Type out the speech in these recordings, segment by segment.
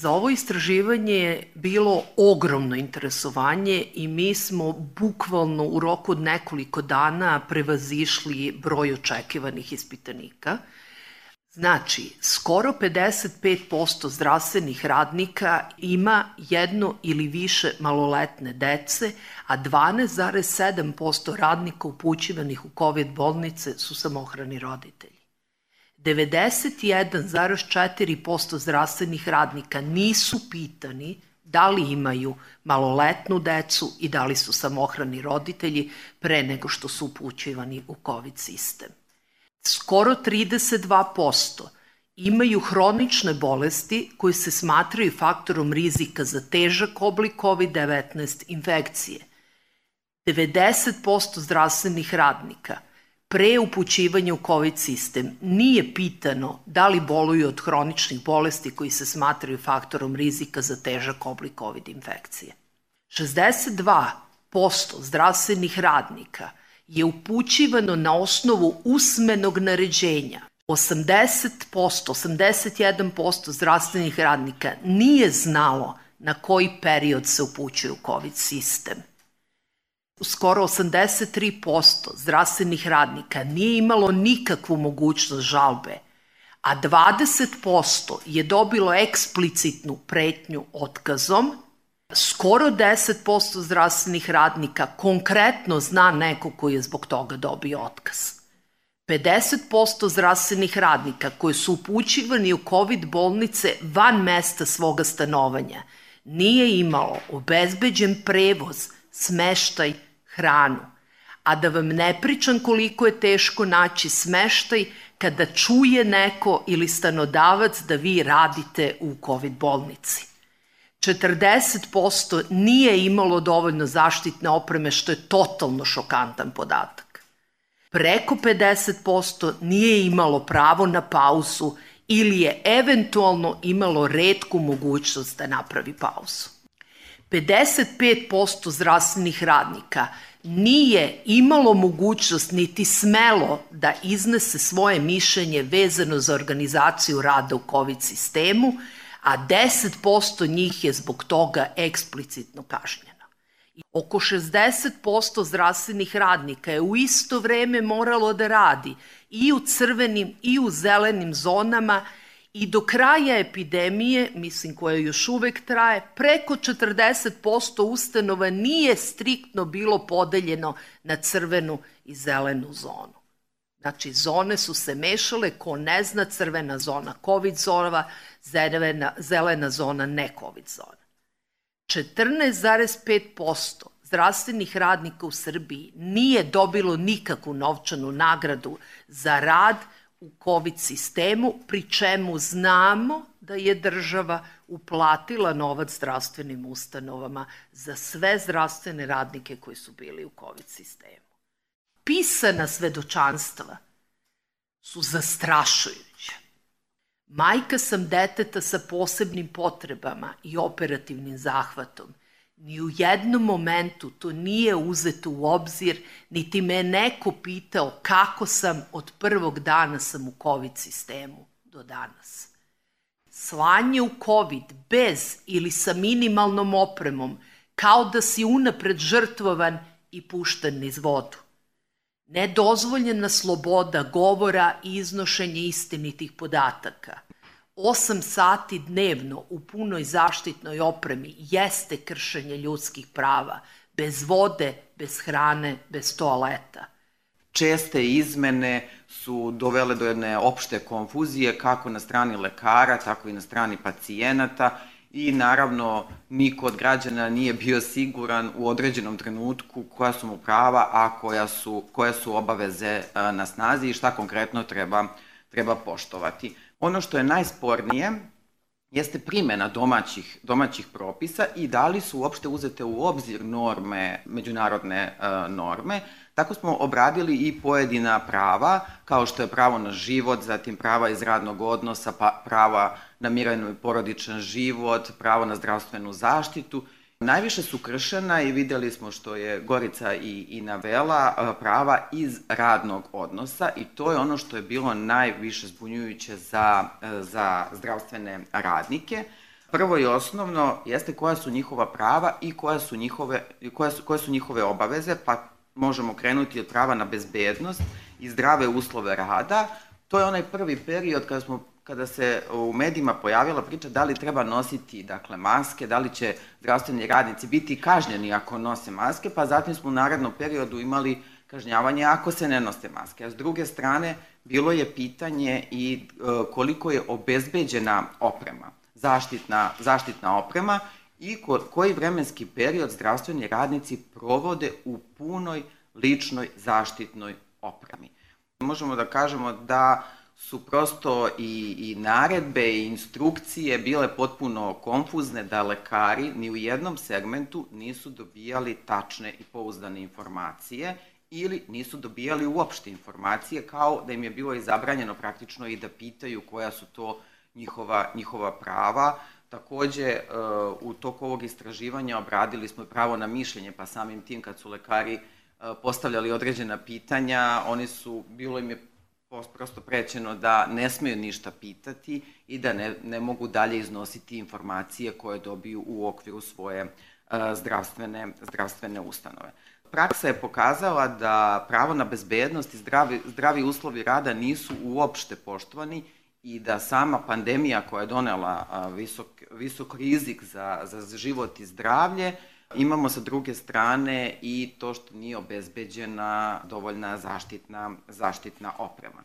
Za ovo istraživanje je bilo ogromno interesovanje i mi smo bukvalno u roku od nekoliko dana prevazišli broj očekivanih ispitanika. Znači, skoro 55% zdravstvenih radnika ima jedno ili više maloletne dece, a 12,7% radnika upućivanih u COVID bolnice su samohrani roditelji. 91,4% zdravstvenih radnika nisu pitani da li imaju maloletnu decu i da li su samohrani roditelji pre nego što su upućivani u COVID sistem. Skoro 32% imaju hronične bolesti koje se smatraju faktorom rizika za težak oblik COVID-19 infekcije. 90% zdravstvenih radnika – pre upućivanja u COVID sistem nije pitano da li boluju od hroničnih bolesti koji se smatraju faktorom rizika za težak oblik COVID infekcije. 62% zdravstvenih radnika je upućivano na osnovu usmenog naređenja. 80%, 81% zdravstvenih radnika nije znalo na koji period se upućuje u COVID sistem skoro 83% zdravstvenih radnika nije imalo nikakvu mogućnost žalbe, a 20% je dobilo eksplicitnu pretnju otkazom, skoro 10% zdravstvenih radnika konkretno zna neko koji je zbog toga dobio otkaz. 50% zdravstvenih radnika koji su upućivani u COVID bolnice van mesta svoga stanovanja nije imalo obezbeđen prevoz, smeštaj, hranu. A da vam ne pričam koliko je teško naći smeštaj kada čuje neko ili stanodavac da vi radite u COVID bolnici. 40% nije imalo dovoljno zaštitne opreme, što je totalno šokantan podatak. Preko 50% nije imalo pravo na pauzu ili je eventualno imalo redku mogućnost da napravi pauzu. 55% zdravstvenih radnika nije imalo mogućnost niti smelo da iznese svoje mišljenje vezano za organizaciju rada u COVID sistemu, a 10% njih je zbog toga eksplicitno kažnjeno. Oko 60% zdravstvenih radnika je u isto vreme moralo da radi i u crvenim i u zelenim zonama I do kraja epidemije, mislim koja još uvek traje, preko 40% ustanova nije striktno bilo podeljeno na crvenu i zelenu zonu. Znači, zone su se mešale, ko ne zna, crvena zona COVID zona, zelena, zelena zona ne COVID zona. 14,5% zdravstvenih radnika u Srbiji nije dobilo nikakvu novčanu nagradu za rad, u COVID sistemu, pri čemu znamo da je država uplatila novac zdravstvenim ustanovama za sve zdravstvene radnike koji su bili u COVID sistemu. Pisana svedočanstva su zastrašujuća. Majka sam deteta sa posebnim potrebama i operativnim zahvatom Ni u jednom momentu to nije uzeto u obzir, niti me neko pitao kako sam od prvog dana sam u COVID sistemu do danas. Slanje u COVID bez ili sa minimalnom opremom, kao da si unapred žrtvovan i pušten niz vodu. Nedozvoljena sloboda govora i iznošenje istinitih podataka – 8 sati dnevno u punoj zaštitnoj opremi jeste kršenje ljudskih prava, bez vode, bez hrane, bez toaleta. Česte izmene su dovele do jedne opšte konfuzije kako na strani lekara, tako i na strani pacijenata i naravno niko od građana nije bio siguran u određenom trenutku koja su mu prava, a koja su, koje su obaveze na snazi i šta konkretno treba, treba poštovati. Ono što je najspornije jeste primena domaćih, domaćih propisa i da li su uopšte uzete u obzir norme, međunarodne uh, norme. Tako smo obradili i pojedina prava, kao što je pravo na život, zatim prava iz radnog odnosa, pa prava na miran i porodičan život, pravo na zdravstvenu zaštitu Najviše su kršena i videli smo što je Gorica i, i navela prava iz radnog odnosa i to je ono što je bilo najviše zbunjujuće za, za zdravstvene radnike. Prvo i osnovno jeste koja su njihova prava i koja su njihove, koja su, koje su njihove obaveze, pa možemo krenuti od prava na bezbednost i zdrave uslove rada. To je onaj prvi period kada smo kada se u medijima pojavila priča da li treba nositi dakle, maske, da li će zdravstveni radnici biti kažnjeni ako nose maske, pa zatim smo u narednom periodu imali kažnjavanje ako se ne nose maske. A s druge strane, bilo je pitanje i e, koliko je obezbeđena oprema, zaštitna, zaštitna oprema i ko, koji vremenski period zdravstveni radnici provode u punoj ličnoj zaštitnoj opremi. Možemo da kažemo da su prosto i, i naredbe i instrukcije bile potpuno konfuzne da lekari ni u jednom segmentu nisu dobijali tačne i pouzdane informacije ili nisu dobijali uopšte informacije kao da im je bilo izabranjeno praktično i da pitaju koja su to njihova, njihova prava. Takođe, e, u toku ovog istraživanja obradili smo pravo na mišljenje, pa samim tim kad su lekari e, postavljali određena pitanja, oni su, bilo im je prosto prećeno da ne smeju ništa pitati i da ne, ne mogu dalje iznositi informacije koje dobiju u okviru svoje uh, zdravstvene, zdravstvene ustanove. Praksa je pokazala da pravo na bezbednost i zdravi, zdravi uslovi rada nisu uopšte poštovani i da sama pandemija koja je donela visok, visok rizik za, za život i zdravlje Imamo sa druge strane i to što nije obezbeđena dovoljna zaštitna, zaštitna oprema.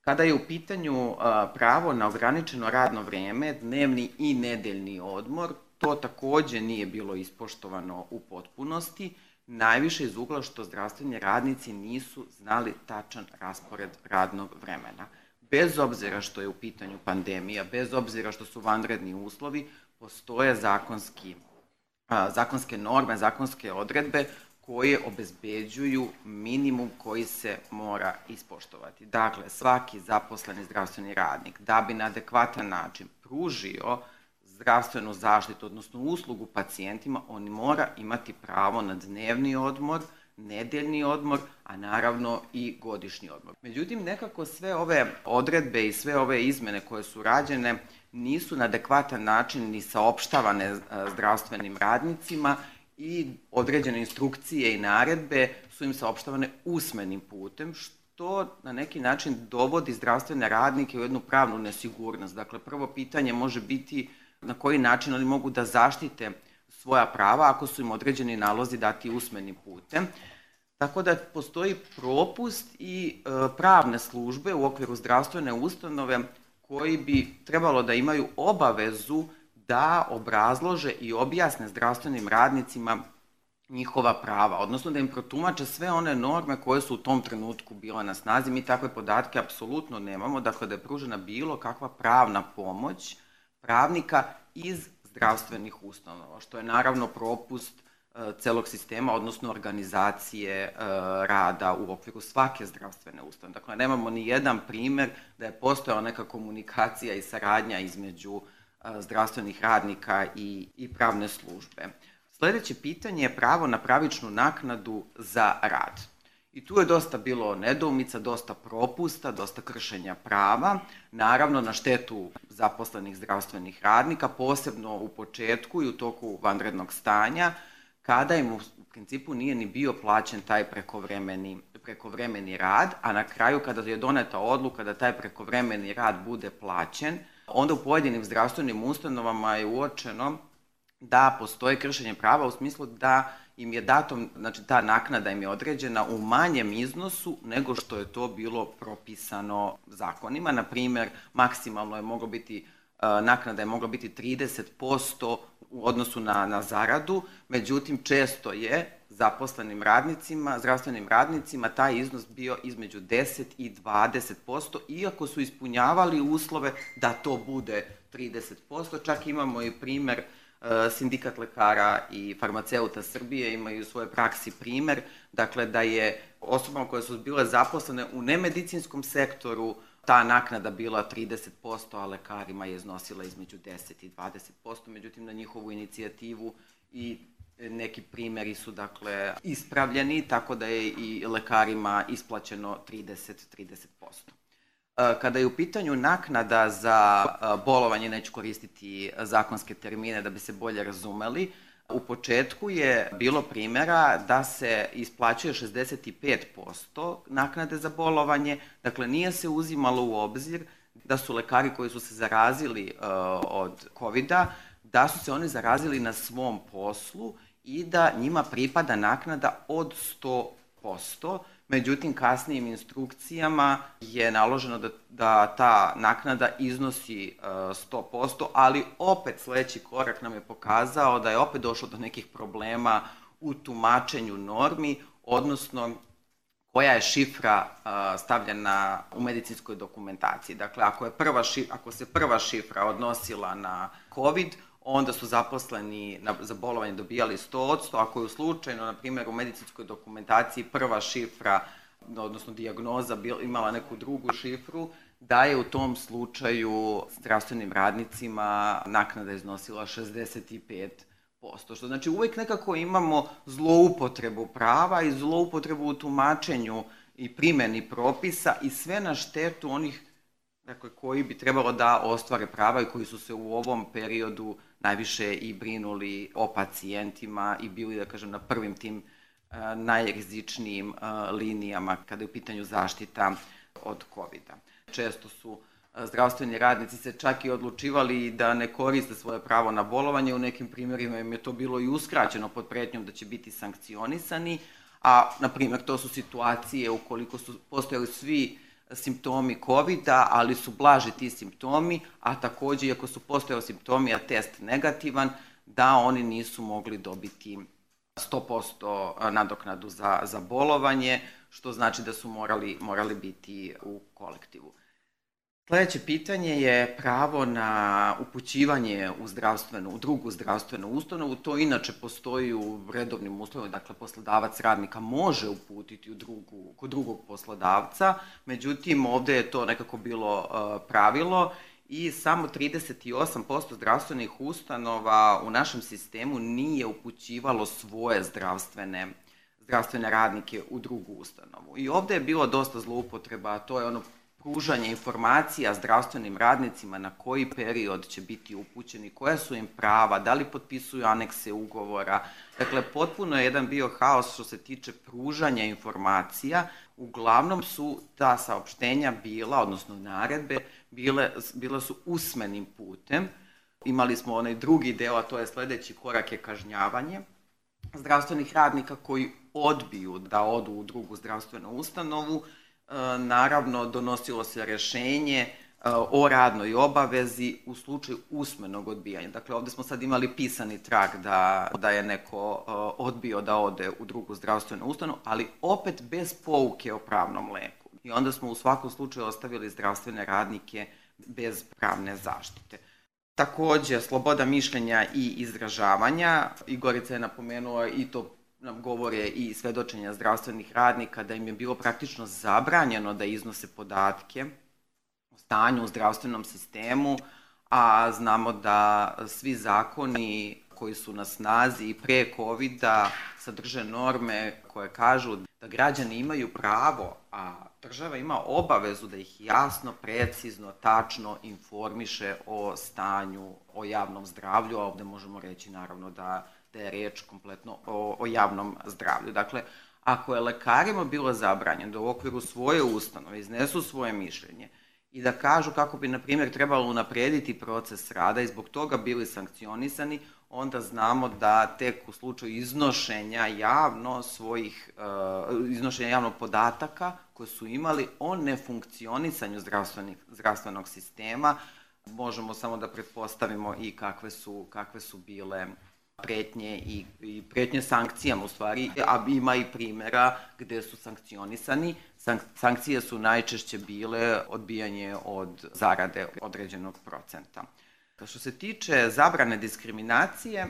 Kada je u pitanju pravo na ograničeno radno vreme, dnevni i nedeljni odmor, to takođe nije bilo ispoštovano u potpunosti, najviše iz ugla što zdravstveni radnici nisu znali tačan raspored radnog vremena. Bez obzira što je u pitanju pandemija, bez obzira što su vanredni uslovi, postoje zakonski zakonske norme, zakonske odredbe koje obezbeđuju minimum koji se mora ispoštovati. Dakle, svaki zaposleni zdravstveni radnik da bi na adekvatan način pružio zdravstvenu zaštitu, odnosno uslugu pacijentima, on mora imati pravo na dnevni odmor, nedeljni odmor, a naravno i godišnji odmor. Međutim, nekako sve ove odredbe i sve ove izmene koje su rađene nisu na adekvatan način ni saopštavane e, zdravstvenim radnicima i određene instrukcije i naredbe su im saopštavane usmenim putem, što na neki način dovodi zdravstvene radnike u jednu pravnu nesigurnost. Dakle, prvo pitanje može biti na koji način oni mogu da zaštite svoja prava ako su im određeni nalozi dati usmenim putem. Tako da postoji propust i e, pravne službe u okviru zdravstvene ustanove koji bi trebalo da imaju obavezu da obrazlože i objasne zdravstvenim radnicima njihova prava, odnosno da im protumače sve one norme koje su u tom trenutku bile na snazi. Mi takve podatke apsolutno nemamo, dakle da je pružena bilo kakva pravna pomoć pravnika iz zdravstvenih ustanova, što je naravno propust celog sistema, odnosno organizacije e, rada u okviru svake zdravstvene ustanove. Dakle, nemamo ni jedan primer da je postojala neka komunikacija i saradnja između zdravstvenih radnika i, i pravne službe. Sledeće pitanje je pravo na pravičnu naknadu za rad. I tu je dosta bilo nedoumica, dosta propusta, dosta kršenja prava, naravno na štetu zaposlenih zdravstvenih radnika, posebno u početku i u toku vanrednog stanja, kada im u principu nije ni bio plaćen taj prekovremeni, prekovremeni rad, a na kraju kada je doneta odluka da taj prekovremeni rad bude plaćen, onda u pojedinim zdravstvenim ustanovama je uočeno da postoje kršenje prava u smislu da im je dato, znači ta naknada im je određena u manjem iznosu nego što je to bilo propisano zakonima. Na primer, maksimalno je moglo biti, naknada je mogla biti 30% u odnosu na, na zaradu, međutim često je zaposlenim radnicima, zdravstvenim radnicima, taj iznos bio između 10 i 20%, iako su ispunjavali uslove da to bude 30%. Čak imamo i primer e, Sindikat lekara i farmaceuta Srbije imaju u svojoj praksi primer, dakle da je osobama koje su bile zaposlene u nemedicinskom sektoru ta naknada bila 30%, a lekarima je iznosila između 10 i 20%, međutim na njihovu inicijativu i neki primeri su dakle ispravljeni, tako da je i lekarima isplaćeno 30-30%. Kada je u pitanju naknada za bolovanje, neću koristiti zakonske termine da bi se bolje razumeli, U početku je bilo primjera da se isplaćuje 65% naknade za bolovanje, dakle nije se uzimalo u obzir da su lekari koji su se zarazili uh, od covid da su se oni zarazili na svom poslu i da njima pripada naknada od 100%, Međutim, kasnijim instrukcijama je naloženo da, da ta naknada iznosi uh, 100%, ali opet sledeći korak nam je pokazao da je opet došlo do nekih problema u tumačenju normi, odnosno koja je šifra uh, stavljena u medicinskoj dokumentaciji. Dakle, ako, je prva šifra, ako se prva šifra odnosila na COVID, onda su zaposleni na, za bolovanje dobijali 100%, ako je slučajno, na primjer, u medicinskoj dokumentaciji prva šifra, odnosno diagnoza bil, imala neku drugu šifru, da je u tom slučaju zdravstvenim radnicima naknada iznosila 65%. Što znači uvek nekako imamo zloupotrebu prava i zloupotrebu u tumačenju i primeni propisa i sve na štetu onih dakle, koji bi trebalo da ostvare prava i koji su se u ovom periodu najviše i brinuli o pacijentima i bili, da kažem, na prvim tim uh, najrizičnijim uh, linijama kada je u pitanju zaštita od covid -a. Često su uh, zdravstveni radnici se čak i odlučivali da ne koriste svoje pravo na bolovanje, u nekim primjerima im je to bilo i uskraćeno pod pretnjom da će biti sankcionisani, a, na primjer, to su situacije ukoliko su postojali svi simptomi covid ali su blaži ti simptomi, a takođe, iako su postojali simptomi, a test negativan, da oni nisu mogli dobiti 100% nadoknadu za, za bolovanje, što znači da su morali, morali biti u kolektivu. Sledeće pitanje je pravo na upućivanje u zdravstvenu, u drugu zdravstvenu ustanovu. To inače postoji u redovnim uslovima, dakle poslodavac radnika može uputiti u drugu, kod drugog poslodavca, međutim ovde je to nekako bilo uh, pravilo i samo 38% zdravstvenih ustanova u našem sistemu nije upućivalo svoje zdravstvene zdravstvene radnike u drugu ustanovu. I ovde je bilo dosta zloupotreba, to je ono pružanje informacija zdravstvenim radnicima na koji period će biti upućeni, koja su im prava, da li potpisuju anekse ugovora. Dakle, potpuno je jedan bio haos što se tiče pružanja informacija. Uglavnom su ta saopštenja bila, odnosno naredbe, bile, bile su usmenim putem. Imali smo onaj drugi deo, a to je sledeći korak je kažnjavanje zdravstvenih radnika koji odbiju da odu u drugu zdravstvenu ustanovu naravno donosilo se rešenje e, o radnoj obavezi u slučaju usmenog odbijanja. Dakle, ovde smo sad imali pisani trag da, da je neko e, odbio da ode u drugu zdravstvenu ustanu, ali opet bez pouke o pravnom leku. I onda smo u svakom slučaju ostavili zdravstvene radnike bez pravne zaštite. Takođe, sloboda mišljenja i izražavanja. Igorica je napomenula i to nam govore i svedočenja zdravstvenih radnika da im je bilo praktično zabranjeno da iznose podatke o stanju u zdravstvenom sistemu, a znamo da svi zakoni koji su na snazi i pre covid sadrže norme koje kažu da građani imaju pravo, a država ima obavezu da ih jasno, precizno, tačno informiše o stanju, o javnom zdravlju, a ovde možemo reći naravno da da je reč kompletno o, o javnom zdravlju. Dakle, ako je lekarima bilo zabranjeno da u okviru svoje ustanove iznesu svoje mišljenje i da kažu kako bi, na primjer, trebalo unaprediti proces rada i zbog toga bili sankcionisani, onda znamo da tek u slučaju iznošenja javno svojih, uh, iznošenja javno podataka koje su imali o nefunkcionisanju zdravstvenog sistema, možemo samo da pretpostavimo i kakve su, kakve su bile pretnje i, i pretnje sankcijama u stvari, a ima i primera gde su sankcionisani. Sank, sankcije su najčešće bile odbijanje od zarade određenog procenta. Što se tiče zabrane diskriminacije,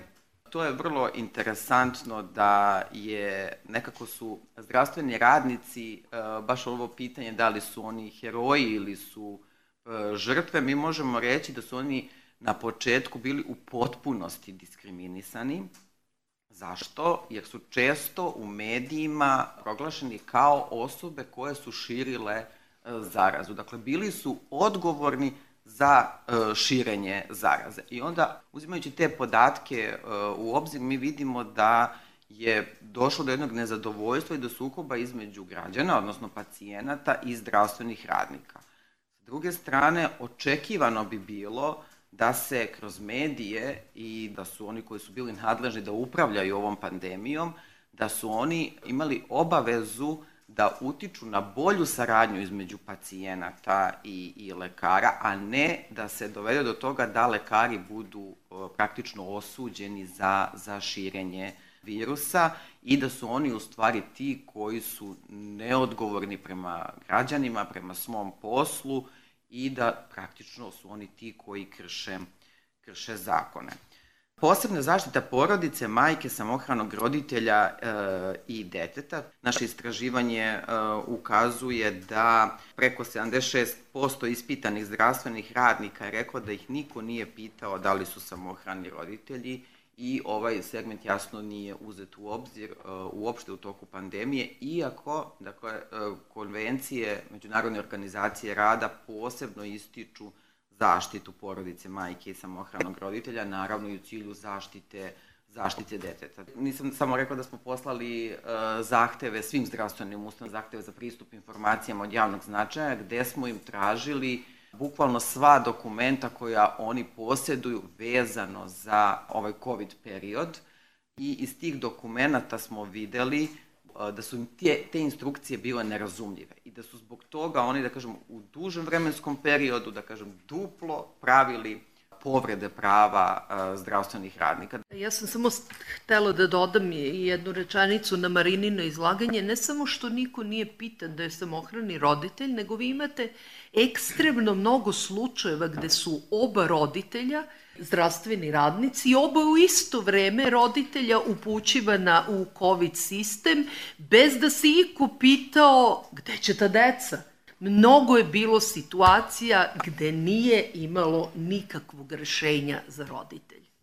to je vrlo interesantno da je nekako su zdravstveni radnici, e, baš ovo pitanje da li su oni heroji ili su e, žrtve, mi možemo reći da su oni na početku bili u potpunosti diskriminisani. Zašto? Jer su često u medijima proglašeni kao osobe koje su širile zarazu. Dakle, bili su odgovorni za širenje zaraze. I onda, uzimajući te podatke u obzir, mi vidimo da je došlo do jednog nezadovoljstva i do sukoba između građana, odnosno pacijenata i zdravstvenih radnika. S druge strane, očekivano bi bilo da se kroz medije i da su oni koji su bili nadležni da upravljaju ovom pandemijom, da su oni imali obavezu da utiču na bolju saradnju između pacijenata i, i lekara, a ne da se dovede do toga da lekari budu praktično osuđeni za, za širenje virusa i da su oni u stvari ti koji su neodgovorni prema građanima, prema svom poslu i da praktično su oni ti koji krše, krše zakone. Posebna zaštita porodice, majke, samohranog roditelja e, i deteta. Naše istraživanje e, ukazuje da preko 76% ispitanih zdravstvenih radnika je rekao da ih niko nije pitao da li su samohrani roditelji i ovaj segment jasno nije uzet u obzir uh, uopšte u toku pandemije, iako dakle, uh, konvencije Međunarodne organizacije rada posebno ističu zaštitu porodice, majke i samohranog roditelja, naravno i u cilju zaštite zaštite deteta. Nisam samo rekla da smo poslali uh, zahteve svim zdravstvenim ustanovama, zahteve za pristup informacijama od javnog značaja, gde smo im tražili bukvalno sva dokumenta koja oni posjeduju vezano za ovaj COVID period i iz tih dokumenta smo videli da su im te, te instrukcije bile nerazumljive i da su zbog toga oni, da kažem, u dužem vremenskom periodu, da kažem, duplo pravili povrede prava uh, zdravstvenih radnika. Ja sam samo htela da dodam jednu rečanicu na Marinino izlaganje, ne samo što niko nije pitan da je samohrani roditelj, nego vi imate ekstremno mnogo slučajeva gde su oba roditelja zdravstveni radnici i oba u isto vreme roditelja upućivana u COVID sistem bez da se iko pitao gde će ta deca mnogo je bilo situacija gde nije imalo nikakvog rešenja za roditelje.